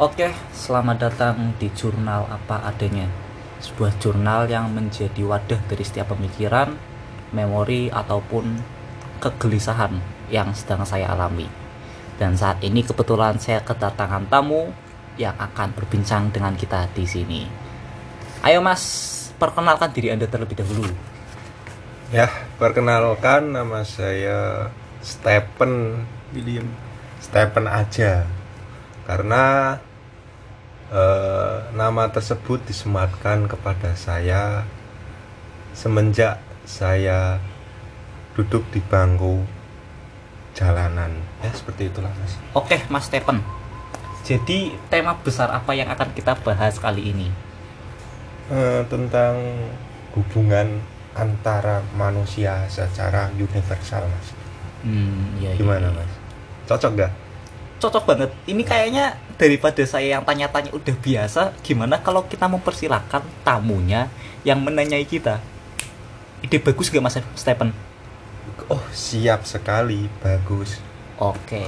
Oke, selamat datang di jurnal apa adanya. Sebuah jurnal yang menjadi wadah dari setiap pemikiran, memori ataupun kegelisahan yang sedang saya alami. Dan saat ini kebetulan saya kedatangan tamu yang akan berbincang dengan kita di sini. Ayo Mas, perkenalkan diri Anda terlebih dahulu. Ya, perkenalkan nama saya Stephen William Stephen aja. Karena eh, nama tersebut disematkan kepada saya semenjak saya duduk di bangku jalanan. Ya, seperti itulah, Mas. Oke, Mas Stephen. Jadi tema besar apa yang akan kita bahas kali ini? Eh, tentang hubungan antara manusia secara universal, Mas. Hmm, iya, iya, Gimana, iya. Mas? Cocok gak? Cocok banget. Ini kayaknya daripada saya yang tanya-tanya udah biasa, gimana kalau kita mempersilahkan tamunya yang menanyai kita? Ide bagus gak Mas Stephen? Oh, siap sekali. Bagus. Oke.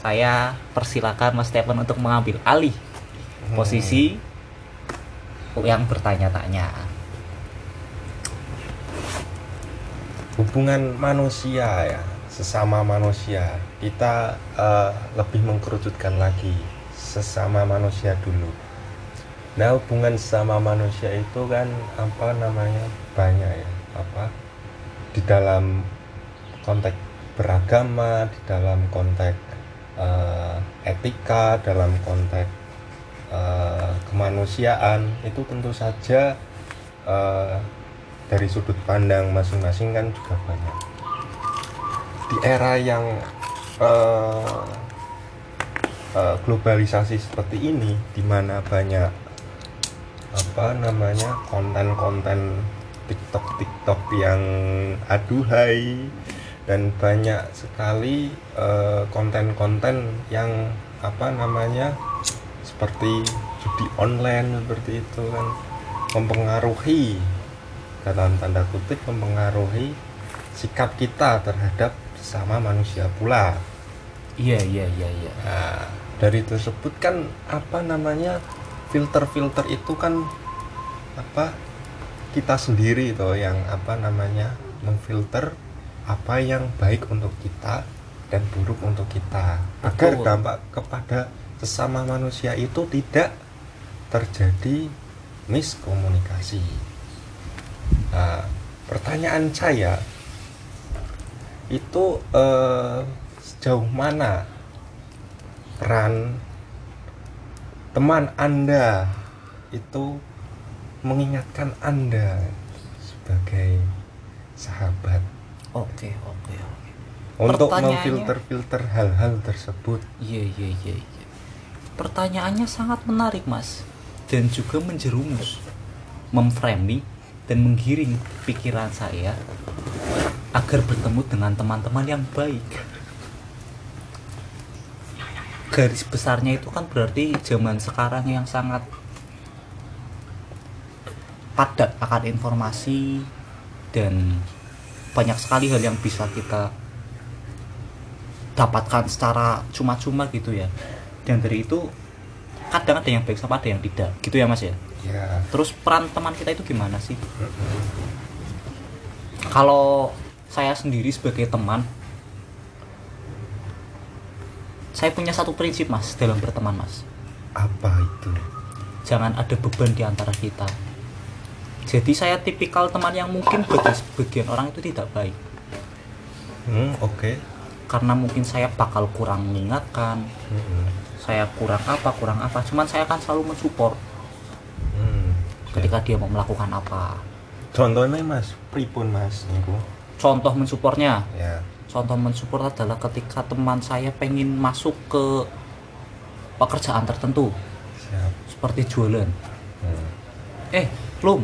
Saya persilakan Mas Stephen untuk mengambil alih posisi yang bertanya-tanya. hubungan manusia ya sesama manusia kita eh, lebih mengkerucutkan lagi sesama manusia dulu. Nah hubungan sesama manusia itu kan apa namanya banyak ya apa di dalam konteks beragama di dalam konteks eh, etika dalam konteks eh, kemanusiaan itu tentu saja eh, dari sudut pandang masing-masing kan juga banyak di era yang eh, eh, globalisasi seperti ini di mana banyak apa namanya konten-konten TikTok TikTok yang aduhai dan banyak sekali eh, konten-konten yang apa namanya seperti judi online seperti itu kan mempengaruhi dalam tanda kutip mempengaruhi sikap kita terhadap sesama manusia pula. Iya, iya, iya, iya. Nah, dari tersebut kan apa namanya filter-filter itu kan apa kita sendiri itu yang apa namanya memfilter apa yang baik untuk kita dan buruk untuk kita agar Betul. dampak kepada sesama manusia itu tidak terjadi miskomunikasi. Nah, pertanyaan saya itu eh, sejauh mana peran teman Anda itu mengingatkan Anda sebagai sahabat Oke, oke, oke. untuk memfilter-filter hal-hal tersebut. Iya, iya, iya, iya. Pertanyaannya sangat menarik, Mas. Dan juga menjerumus, memframing dan menggiring pikiran saya agar bertemu dengan teman-teman yang baik. Garis besarnya itu kan berarti zaman sekarang yang sangat padat akan informasi dan banyak sekali hal yang bisa kita dapatkan secara cuma-cuma gitu ya. Dan dari itu kadang ada yang baik sama ada yang tidak gitu ya mas ya? Ya, terus peran teman kita itu gimana sih? Kalau saya sendiri sebagai teman saya punya satu prinsip mas dalam berteman mas apa itu? jangan ada beban di antara kita jadi saya tipikal teman yang mungkin bagi sebagian orang itu tidak baik Hmm, oke. karena mungkin saya bakal kurang mengingatkan Hmm, saya kurang apa kurang apa cuman saya akan selalu mensupport hmm. ketika dia mau melakukan apa Contohnya Mas, pripun Mas niku? Contoh mensupportnya Ya. contoh mensupport adalah ketika teman saya pengen masuk ke pekerjaan tertentu. Siap. seperti jualan. Hmm. eh Lum.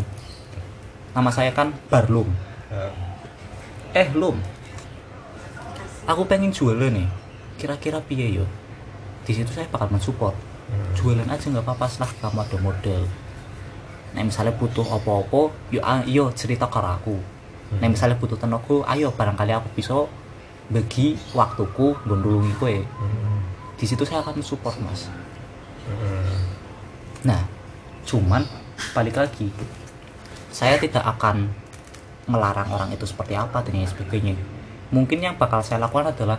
Nama saya kan Barlum Ya. eh Lum. Aku pengen jualan nih. Kira-kira piye yo? Di situ saya bakal mensupport. Hmm. jualan aja nggak apa-apa setelah kamu ada model. Nah misalnya butuh apa-apa yo ah, yo cerita ke aku nah misalnya butuh tenaga ayo barangkali aku bisa bagi waktuku ngundulungi kowe Hmm. di situ saya akan support mas Mm. nah cuman balik lagi saya tidak akan melarang orang itu seperti apa dan lain sebagainya mungkin yang bakal saya lakukan adalah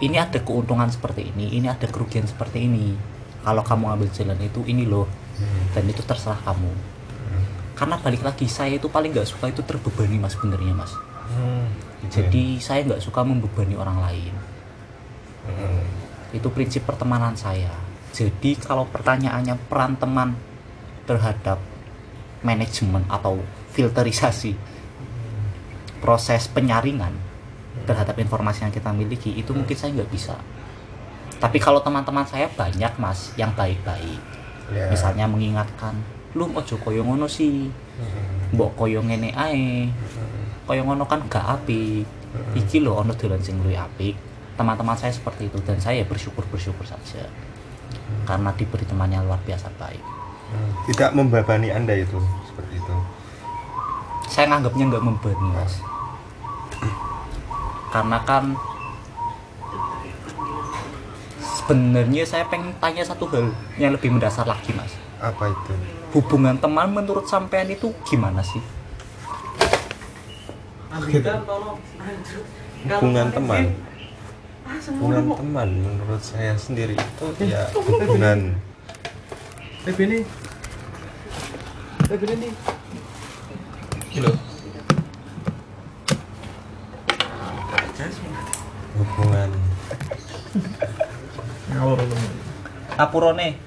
ini ada keuntungan seperti ini ini ada kerugian seperti ini kalau kamu ambil jalan itu ini loh Hmm. dan itu terserah kamu karena balik lagi saya itu paling nggak suka itu terbebani mas benernya mas. Hmm, gitu ya. jadi saya nggak suka membebani orang lain. Mm. itu prinsip pertemanan saya. Jadi kalau pertanyaannya peran teman terhadap manajemen atau filterisasi proses penyaringan terhadap informasi yang kita miliki itu mungkin saya nggak bisa. Tapi kalau teman-teman saya banyak mas yang baik-baik. Ya. misalnya mengingatkan lu ojo koyo ngono sih. Mm. mbok koyo ngene ae. Mm. koyo ngono kan gak apik. Iki lho ono dolan sing luwih apik. Teman-teman saya seperti itu dan saya bersyukur bersyukur saja. Karena diberi teman yang luar biasa baik. Tidak membebani anda itu seperti itu. Saya nganggapnya nggak membebani mas. Karena kan sebenarnya saya pengen tanya satu hal yang lebih mendasar lagi mas. Apa itu hubungan teman menurut sampean itu gimana sih? Hubungan teman. Hubungan teman menurut saya sendiri itu ya hubungan. Ini ini. Halo. hubungan. Ngawur. Lu apurone?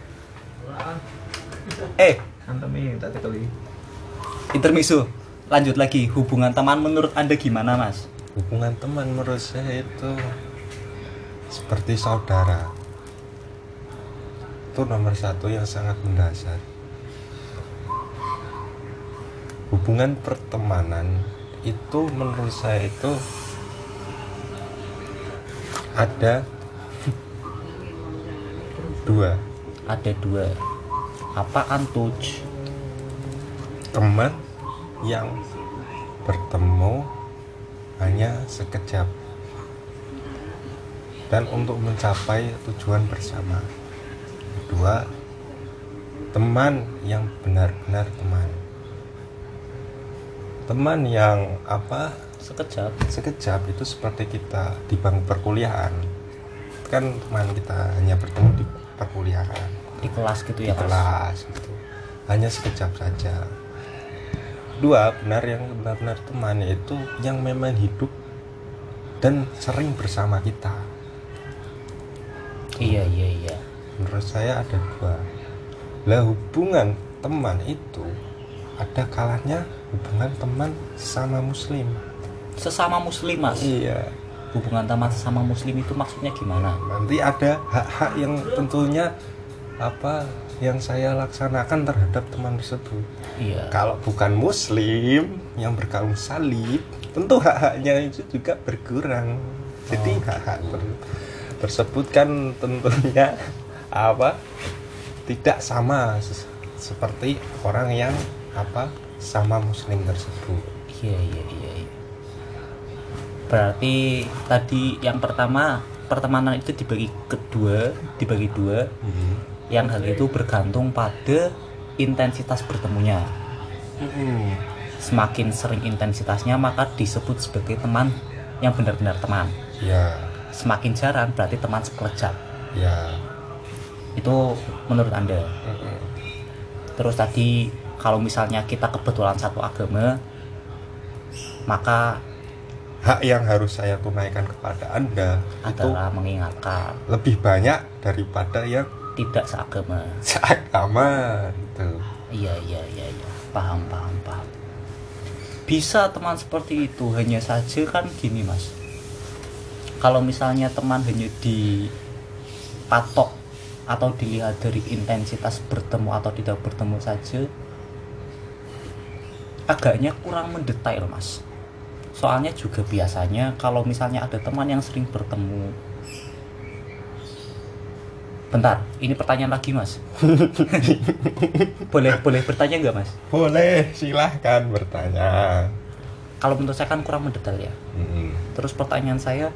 Eh antemi tak lanjut lagi. Hubungan teman menurut anda gimana mas? Hubungan teman menurut saya itu seperti saudara. Itu nomor satu yang sangat mendasar. Hubungan pertemanan itu menurut saya itu ada dua. Ada dua apa antuj teman yang bertemu hanya sekejap. Dan untuk mencapai tujuan bersama. Kedua teman yang benar-benar teman. Teman yang apa? Sekejap. Sekejap itu seperti kita di bangku perkuliahan. Kan teman kita hanya bertemu di perkuliahan di kelas gitu di ya mas? kelas gitu. Hanya sekejap saja. Dua benar yang benar-benar teman yaitu yang memang hidup dan sering bersama kita. Iya iya iya. Menurut saya ada dua. Lah hubungan teman itu ada kalanya hubungan teman sama muslim. Sesama muslim mas? Iya. Hubungan teman sesama muslim itu maksudnya gimana? Nanti ada hak-hak yang tentunya apa yang saya laksanakan terhadap teman tersebut. Iya. Kalau bukan muslim yang berkaum salib tentu hak-haknya itu juga berkurang. Jadi Oh. hak-hak ter- tersebut kan tentunya apa tidak sama seperti orang yang apa sama muslim tersebut. Iya iya iya iya. berarti tadi yang pertama pertemanan itu dibagi kedua dibagi dua yang hal itu bergantung pada intensitas bertemunya. Hmm. semakin sering intensitasnya maka disebut sebagai teman yang benar-benar teman. Ya. Semakin jarang berarti teman sekelejap ya. Itu menurut anda? Terus tadi kalau misalnya kita kebetulan satu agama maka hak yang harus saya tunaikan kepada anda itu adalah mengingatkan. lebih banyak daripada yang tidak seagama. Seagama gitu. Iya iya iya iya. Paham paham paham. Bisa teman seperti itu hanya saja kan gini mas. Kalau misalnya teman hanya dipatok atau dilihat dari intensitas bertemu atau tidak bertemu saja agaknya kurang mendetail mas. Soalnya juga biasanya kalau misalnya ada teman yang sering bertemu bentar ini pertanyaan lagi mas. Boleh boleh bertanya nggak mas? Boleh silahkan bertanya. Kalau menurut saya kan kurang mendetail ya. Mm-mm. terus pertanyaan saya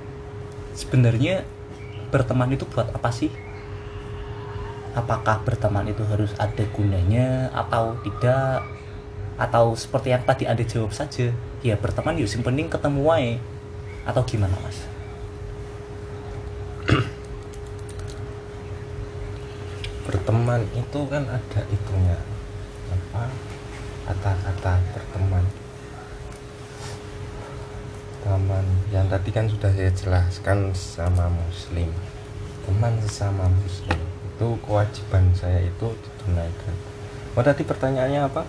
sebenarnya berteman itu buat apa sih? Apakah berteman itu harus ada gunanya atau tidak? Atau seperti yang tadi anda jawab saja ya berteman yuk yang penting ketemu wae. Atau gimana mas berteman itu kan ada itunya. Apa? Kata-kata berteman. Teman yang tadi kan sudah saya jelaskan sama muslim. Teman sesama muslim. Itu kewajiban saya itu ditunaikan. Oh tadi pertanyaannya apa?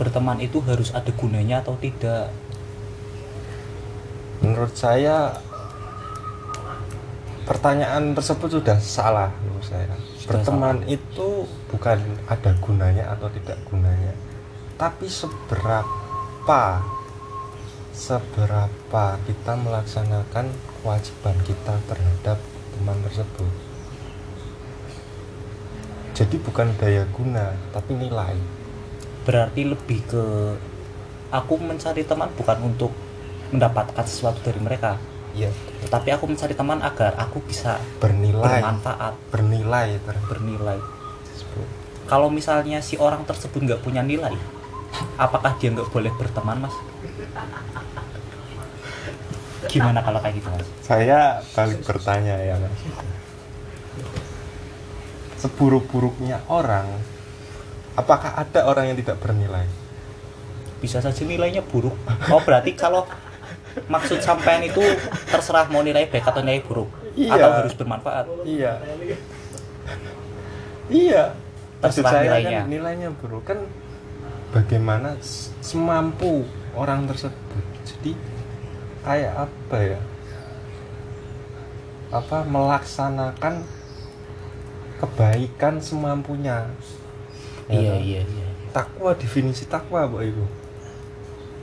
Berteman itu harus ada gunanya atau tidak? Menurut saya pertanyaan tersebut sudah salah menurut saya. Sudah berteman itu bukan ada gunanya atau tidak gunanya tapi seberapa seberapa kita melaksanakan kewajiban kita terhadap teman tersebut. Jadi bukan daya guna tapi nilai. Berarti lebih ke aku mencari teman bukan untuk mendapatkan sesuatu dari mereka ya tetapi aku mencari teman agar aku bisa bernilai. bermanfaat. Bernilai terhadap bernilai. Kalau misalnya si orang tersebut nggak punya nilai apakah dia nggak boleh berteman mas? Gimana kalau kayak gitu mas? Saya balik bertanya ya mas. Seburuk-buruknya orang apakah ada orang yang tidak bernilai? Bisa saja nilainya buruk. Oh berarti kalau maksud sampean itu terserah mau nilai baik atau nilai buruk Iya. atau harus bermanfaat. Iya. Iya. Maksud Terserah saya nilainya. kan nilainya. buruk. Kan bagaimana semampu orang tersebut. Jadi kayak apa ya? Apa melaksanakan kebaikan semampunya. Ya iya. kan? iya iya. Takwa definisi takwa bu ibu.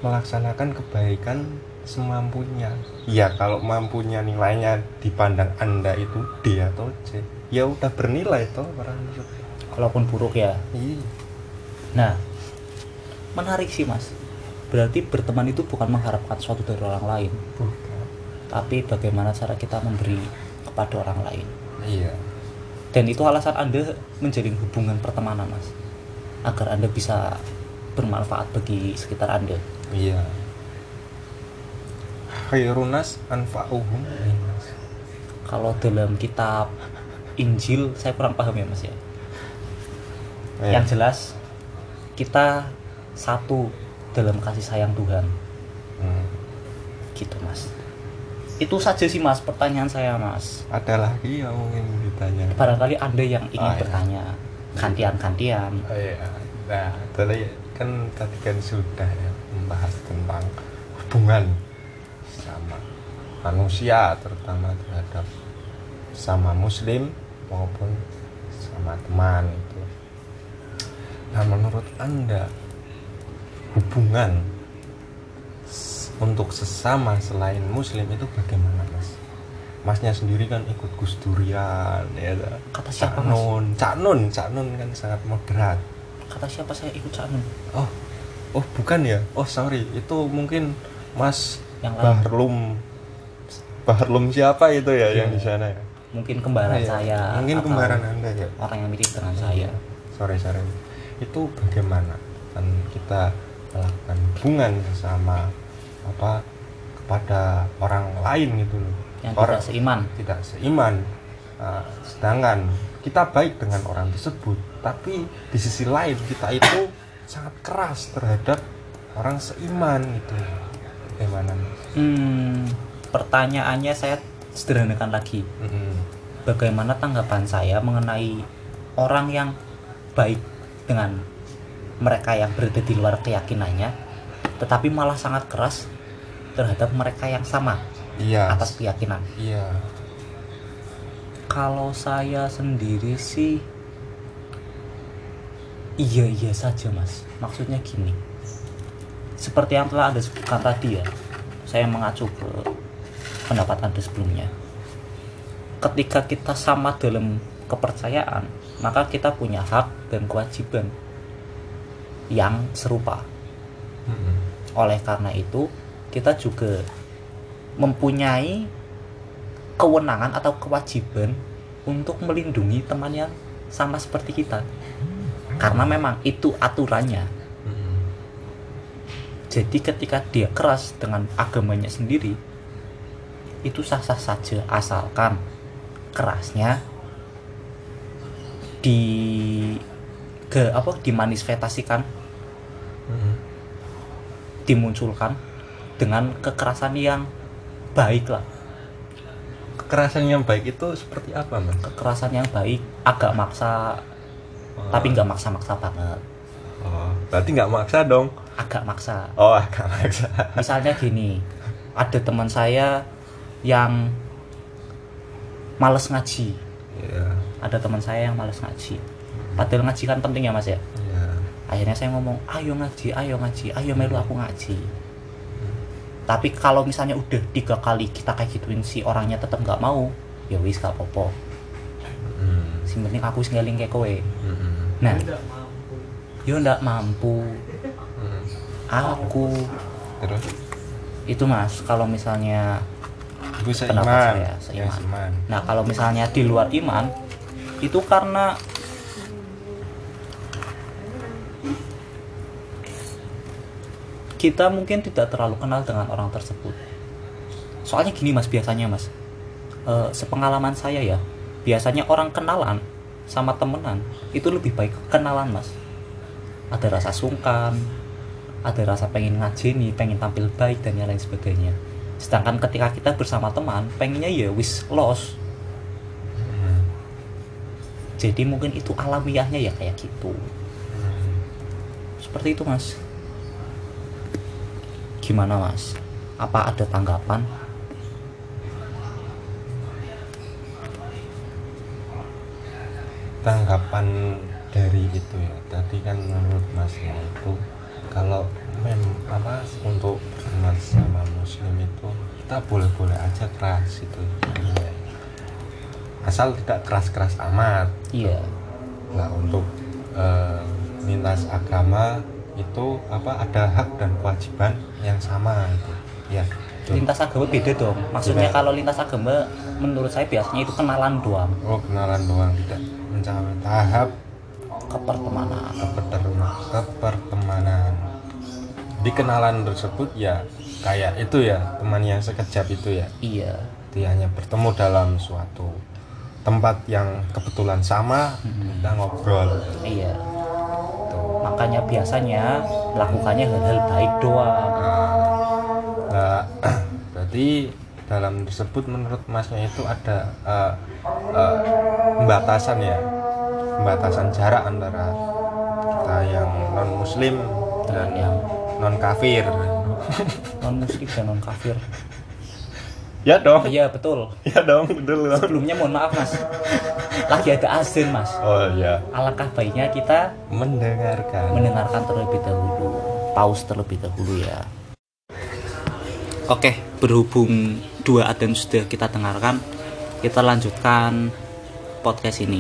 Melaksanakan kebaikan semampunya. Ya kalau mampunya nilainya dipandang anda itu D atau C ya udah bernilai toh orang tersebut kalaupun buruk ya. Iya. Nah menarik sih mas. Berarti berteman itu bukan mengharapkan sesuatu dari orang lain. Bukan. Tapi bagaimana cara kita memberi kepada orang lain. Iya. Dan itu alasan anda menjalin hubungan pertemanan mas. Agar anda bisa bermanfaat bagi sekitar anda. Iya khairunas anfa'uhum. Kalau dalam kitab Injil saya kurang paham ya mas ya. Iya. yang jelas kita satu dalam kasih sayang Tuhan. Hmm. gitu mas. Itu saja sih mas pertanyaan saya mas. Ada lagi yang mungkin ditanya? Barangkali anda yang ingin iya. bertanya. Gantian-gantian. Oh iya, nah tadi kan tadi kan sudah ya membahas tentang hubungan manusia terutama terhadap sama muslim maupun sama teman itu. Nah menurut anda hubungan untuk sesama selain muslim itu bagaimana mas? Masnya sendiri kan ikut Gus Durian ya kata Cak siapa mas Nun, Cak Nun, Cak Nun kan sangat moderat. kata siapa saya ikut Sanun Oh, oh bukan ya? Oh sorry, itu mungkin Mas yang lain Bahrlum, Bahrlum siapa itu ya Iya. yang di sana ya? mungkin kembaran iya. saya Mungkin kembaran anda ya? orang yang mirip dengan saya Sorry sorry. Itu bagaimana kan kita melakukan hubungan sama apa kepada orang lain gitu loh. yang orang tidak seiman tidak seiman. Uh, sedangkan kita baik dengan orang tersebut, tapi di sisi lain kita itu sangat keras terhadap orang seiman itu. Bagaimana? Hmm, pertanyaannya saya sederhanakan lagi Mm-mm. bagaimana tanggapan saya mengenai orang yang baik dengan mereka yang berada di luar keyakinannya tetapi malah sangat keras terhadap mereka yang sama Iya. atas keyakinan Iya. kalau saya sendiri sih iya iya saja mas maksudnya gini seperti yang telah anda sebutkan tadi ya saya mengacu ke pendapat anda sebelumnya. Ketika kita sama dalam kepercayaan maka kita punya hak dan kewajiban yang serupa. Mm-mm. oleh karena itu kita juga mempunyai kewenangan atau kewajiban untuk melindungi teman yang sama seperti kita. Karena memang itu aturannya. Mm-mm. jadi ketika dia keras dengan agamanya sendiri itu sah-sah saja asalkan kerasnya di ke apa dimanifestasikan. Mm-mm. dimunculkan dengan kekerasan yang baik lah. Kekerasan yang baik itu seperti apa mas? Kekerasan yang baik agak maksa tapi nggak maksa-maksa banget. Oh, berarti nggak maksa dong? Agak maksa. Oh agak maksa. Misalnya gini ada teman saya yang males ngaji. Ya ada teman saya yang males ngaji. Padahal ngaji kan penting ya mas ya? Ya akhirnya saya ngomong ayo ngaji ayo ngaji ayo melu aku ngaji. Tapi kalau misalnya udah tiga kali kita kayak gituin si orangnya tetap nggak mau ya wis gak apa-apa. Mm. si penting aku singgaling kayak kowe. Mm-mm. nah. Yo ndak mampu. Mm. aku. Terus? Itu mas kalau misalnya Pendapat seiman. saya, ya seiman. seiman. Nah kalau misalnya di luar iman itu karena kita mungkin tidak terlalu kenal dengan orang tersebut. Soalnya gini mas biasanya mas. Eh, sepengalaman saya ya biasanya orang kenalan sama temenan itu lebih baik kenalan mas. Ada rasa sungkan ada rasa pengen ngajeni pengen tampil baik dan yang lain sebagainya sedangkan ketika kita bersama teman pengennya ya wis los jadi mungkin itu alamiahnya ya kayak gitu. Seperti itu mas. Gimana mas? Apa ada tanggapan? Tanggapan dari itu ya. Tadi kan menurut masnya itu kalau mem apa untuk bersama sama muslim itu kita boleh-boleh aja keras itu asal tidak keras-keras amat. Iya. Nah untuk lintas agama itu apa ada hak dan kewajiban yang sama itu ya itu. lintas agama beda dong. Maksudnya kalau lintas agama menurut saya biasanya itu kenalan doang. Oh kenalan doang tidak mencapai tahap ke pertemanan kepertemanan. Kepertemanan di kenalan tersebut ya kayak itu ya teman yang sekejap itu ya. Iya. Dia hanya bertemu dalam suatu tempat yang kebetulan sama Mm-mm. kita ngobrol. Iya. Tuh makanya biasanya melakukannya hal-hal baik doang. Nah, berarti dalam tersebut menurut masnya itu ada eh, eh, pembatasan ya? Pembatasan jarak antara kita yang non muslim dengan dan yang non kafir non muslim dan non kafir ya dong. Iya betul. Ya dong betul dong. sebelumnya mohon maaf mas. Lagi ada azan mas. Oh ya alangkah baiknya kita mendengarkan. mendengarkan terlebih dahulu. Pause terlebih dahulu ya. Oke berhubung dua adan sudah kita dengarkan kita lanjutkan podcast ini.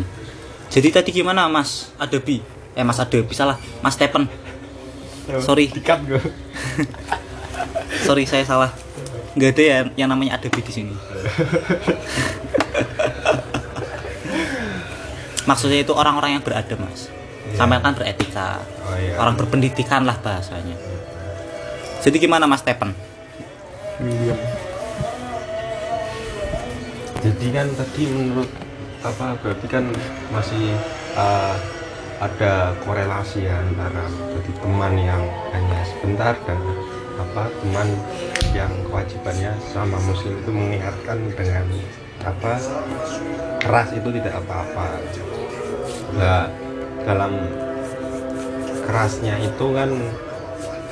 Jadi tadi gimana mas? Adebi eh mas Adebi salah. Mas Stephen Sorry. dikat gue sorry saya salah. Nggak ada ya yang namanya Adebi di sini. Maksudnya itu orang-orang yang beradab mas. Iya. sampai kan beretika. Oh iya. Orang berpendidikan lah bahasanya. Jadi gimana mas Stephen? William. Jadi kan tadi menurut apa berarti kan masih uh, ada korelasi ya antara jadi teman yang hanya sebentar dan apa teman yang kewajibannya sama muslim itu mengingatkan dengan apa keras itu tidak apa-apa. Nah dalam kerasnya itu kan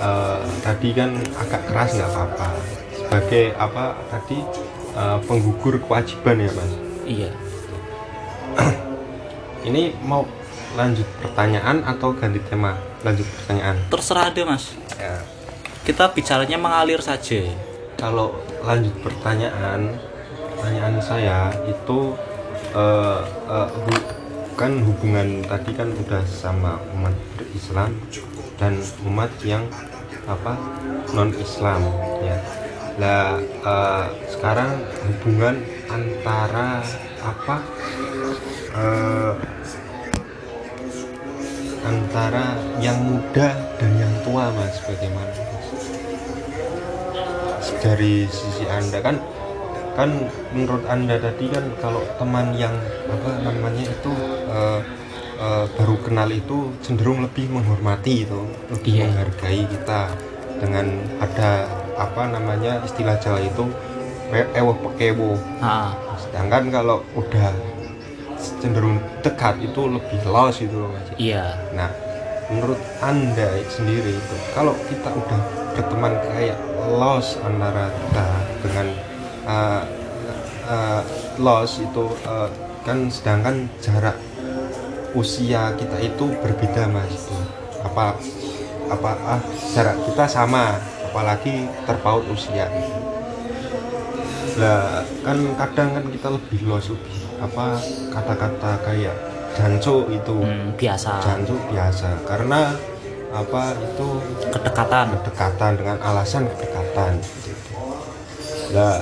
eh, tadi kan agak keras nggak apa-apa. Sebagai apa tadi eh, penggugur kewajiban ya mas? Iya. Ini mau lanjut pertanyaan atau ganti tema? Lanjut pertanyaan. Terserah ada mas. Ya. Kita bicaranya mengalir saja. Kalau lanjut pertanyaan pertanyaan saya itu eh, eh, hu- kan hubungan tadi kan udah sama umat Islam dan umat yang apa non Islam ya. Lah eh, sekarang hubungan antara apa eh, antara yang muda dan yang tua mas bagaimana mas? dari sisi anda kan kan menurut anda tadi kan kalau teman yang apa namanya itu eh, eh, baru kenal itu cenderung lebih menghormati itu lebih Iya. menghargai kita dengan ada apa namanya istilah Jawa itu "we- ewoh pekewo Ah, sedangkan kalau udah cenderung dekat itu lebih los itu loh mas. Iya. Nah menurut anda sendiri itu kalau kita udah berteman kayak los antara kita dengan uh, uh, los itu uh, kan sedangkan jarak usia kita itu berbeda mas itu. Apa apa ah jarak kita sama apalagi terpaut usia lah kan kadang kan kita lebih los lebih apa kata-kata kayak janco itu. Hmm, biasa. Jancu biasa. Karena apa itu? Kedekatan. Kedekatan dengan alasan kedekatan. Gitu. Lah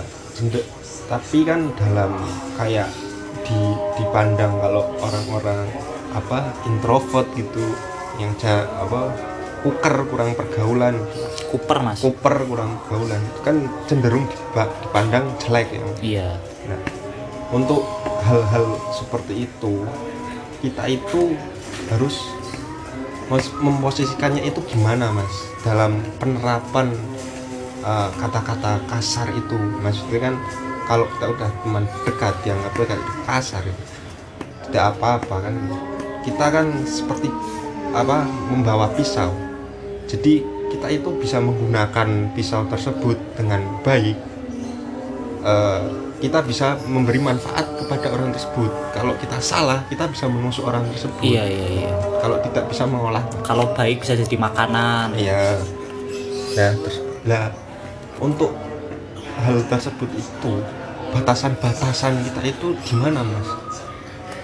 tapi kan dalam kayak di dipandang kalau orang-orang apa introvert gitu yang ja, apa kuker kurang pergaulan. Kuper mas. Kuper kurang pergaulan. Itu kan cenderung dipa- dipandang jelek ya. Iya. Nah, untuk hal-hal seperti itu, kita itu harus memposisikannya itu gimana, Mas? Dalam penerapan uh, kata-kata kasar itu, maksudnya kan kalau kita udah teman dekat yang apa kayak itu kasar itu tidak apa-apa kan. Kita kan seperti apa membawa pisau jadi kita itu bisa menggunakan pisau tersebut dengan baik eh, kita bisa memberi manfaat kepada orang tersebut. Kalau kita salah, kita bisa menusuk orang tersebut. iya iya iya Kalau tidak bisa mengolah, kalau baik bisa jadi makanan iya. Nah, terus lah untuk hal tersebut itu batasan-batasan kita itu gimana, Mas?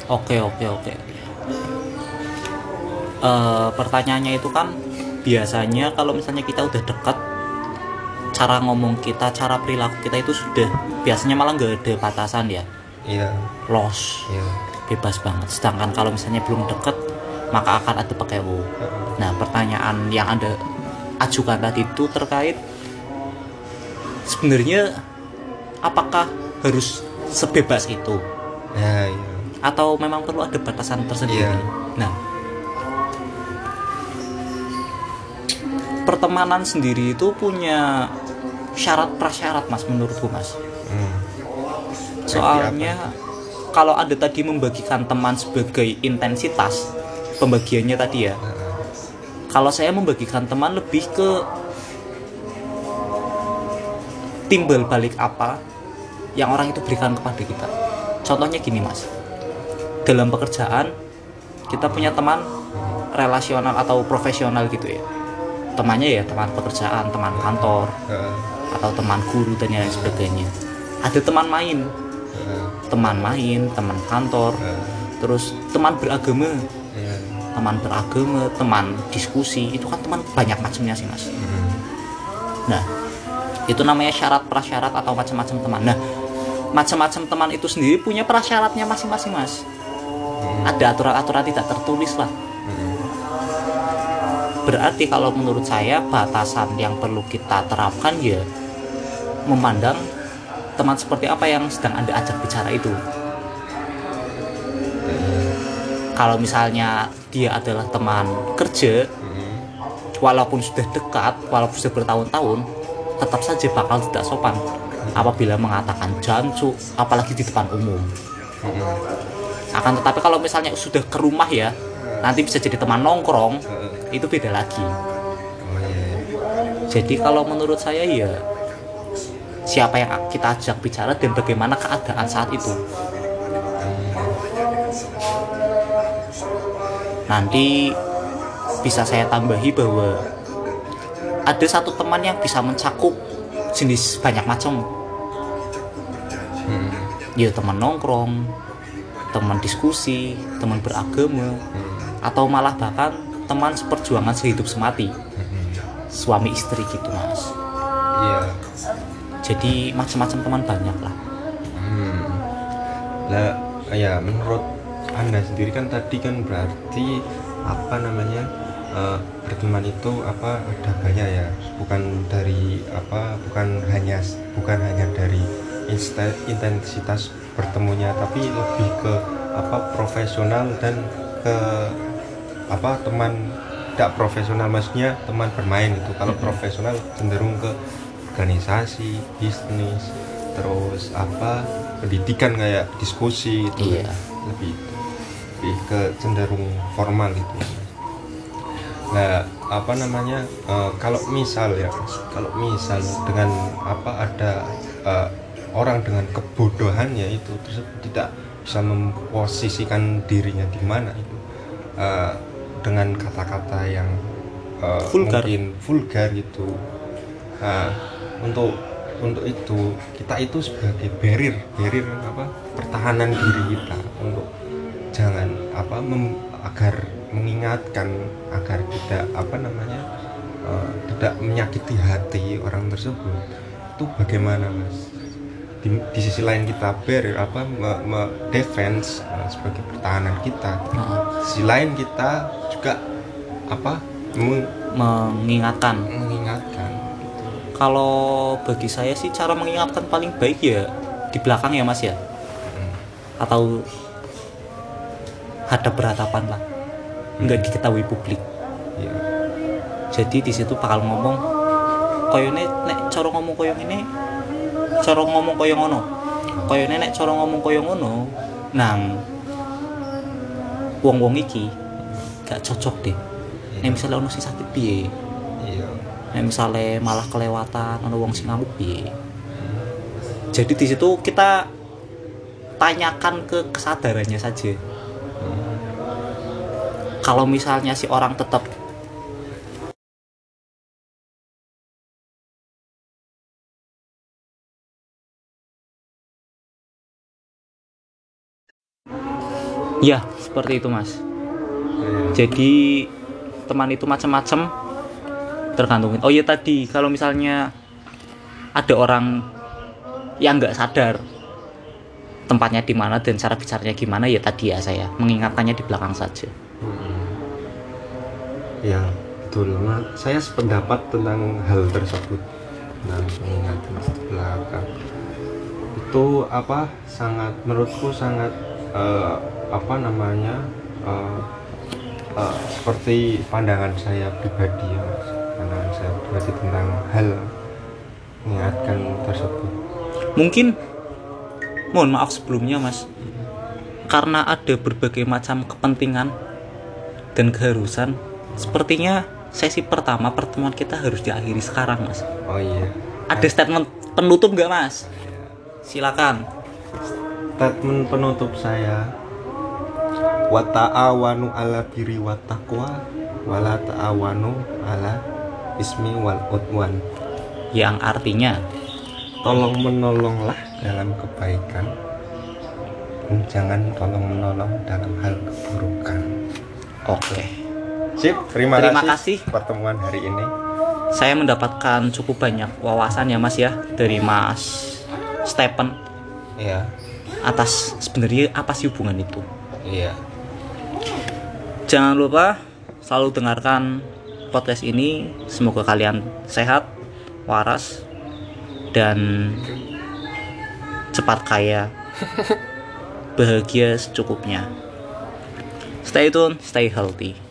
Oke oke oke. Eh, pertanyaannya itu kan biasanya kalau misalnya kita udah dekat, cara ngomong kita, cara perilaku kita itu sudah biasanya malah nggak ada batasan ya, Iya, los, iya. bebas banget. Sedangkan kalau misalnya belum deket, maka akan ada pekewo. Nah pertanyaan yang anda ajukan tadi itu terkait sebenarnya apakah harus sebebas itu? Ya, iya. atau memang perlu ada batasan tersendiri. Iya. Nah, pertemanan sendiri itu punya syarat prasyarat mas menurutku mas. Hmm. Soalnya kalau ada tadi membagikan teman sebagai intensitas pembagiannya tadi ya. Kalau saya membagikan teman lebih ke timbal balik apa yang orang itu berikan kepada kita. Contohnya gini mas, dalam pekerjaan kita punya teman relasional atau profesional gitu ya. Temannya ya teman pekerjaan, teman kantor, atau teman guru dan lain sebagainya. Ada teman main, teman main, teman kantor, terus teman beragama, teman beragama, teman diskusi, itu kan teman banyak macamnya sih mas. Hmm. Nah, itu namanya syarat prasyarat atau macam-macam teman. Nah, macam-macam teman itu sendiri punya prasyaratnya masing-masing mas. Ada aturan-aturan tidak tertulis lah. Berarti kalau menurut saya batasan yang perlu kita terapkan ya memandang teman seperti apa yang sedang anda ajak bicara itu. Kalau misalnya dia adalah teman kerja, Hmm. walaupun sudah dekat, walaupun sudah bertahun-tahun, tetap saja bakal tidak sopan apabila mengatakan jancu, apalagi di depan umum. Hmm. Akan tetapi kalau misalnya sudah ke rumah ya, nanti bisa jadi teman nongkrong, Heeh. Itu beda lagi. Jadi kalau menurut saya ya siapa yang kita ajak bicara dan bagaimana keadaan saat itu. Nanti bisa saya tambahi bahwa ada satu teman yang bisa mencakup jenis banyak macam. Hmm. Ya teman nongkrong, teman diskusi, teman beragama, Hmm. atau malah bahkan teman seperjuangan sehidup semati, Hmm. suami istri gitu mas. Iya. jadi macam-macam teman banyak lah Hmm. lah ya menurut anda sendiri kan tadi kan berarti apa namanya eh, berteman itu apa ada banyak ya bukan dari apa bukan hanya bukan hanya dari insta- intensitas bertemunya tapi lebih ke apa profesional dan ke apa teman tidak profesional maksudnya teman bermain itu kalau profesional cenderung ke organisasi bisnis terus apa pendidikan kayak diskusi itu Iya. lebih lebih ke cenderung formal itu nah apa namanya eh, kalau misal ya kalau misal dengan apa ada eh, orang dengan kebodohannya itu tersebut tidak bisa memposisikan dirinya di mana itu eh, dengan kata-kata yang eh, Vulgar. mungkin vulgar itu Nah, untuk untuk itu kita itu sebagai barrier barrier apa pertahanan diri kita untuk jangan apa mem- agar mengingatkan agar tidak apa namanya eh, tidak menyakiti hati orang tersebut. Itu bagaimana mas di, di sisi lain kita barrier apa me, me- defense eh, sebagai pertahanan kita. Di sisi lain kita juga apa meng- mengingatkan. mengingatkan. Kalau bagi saya sih cara mengingatkan paling baik ya di belakang ya mas ya? Atau hadap berhadapan lah. Nggak diketahui publik. Ya jadi di situ bakal ngomong koyo nek nek cara ngomong koyo ini cara ngomong koyo ngono? Koyo nek cara ngomong koyo ngono nang wong wong iki gak cocok deh. Nek misalnya ono sing sakit piye? Iya. Nek misalnya malah kelewatan ono wong sing ngamuk piye? Jadi di situ kita tanyakan ke kesadarannya saja. Kalau misalnya si orang tetap ya seperti itu mas. Jadi teman itu macam-macam tergantung. Oh ya tadi kalau misalnya ada orang yang nggak sadar tempatnya di mana dan cara bicaranya gimana ya tadi ya saya mengingatkannya di belakang saja. Ya betul. Ma- saya sependapat tentang hal tersebut. Tentang pengingatan di belakang. Itu apa sangat menurutku sangat eh, apa namanya eh, eh, seperti pandangan saya pribadi ya Mas. pandangan saya pribadi tentang hal mengingatkan tersebut. Mungkin mohon maaf sebelumnya mas. Karena ada berbagai macam kepentingan dan keharusan sepertinya sesi pertama pertemuan kita harus diakhiri sekarang mas. Oh iya. Ada statement penutup nggak mas? Silakan. Statement penutup saya wa ta'awanu ala biri wa taqwa wa la ta'awanu ala ismi wal udwan. Yang artinya tolong menolonglah dalam kebaikan dan jangan tolong menolong dalam hal keburukan. Oke. Sip terima, Terima kasih kasih. pertemuan hari ini. Saya mendapatkan cukup banyak wawasan ya mas ya dari mas Stephen. Iya. Atas sebenarnya apa sih hubungan itu? Iya Jangan lupa selalu dengarkan podcast ini. Semoga kalian sehat, waras, dan cepat kaya, bahagia secukupnya. Stay tune, stay healthy.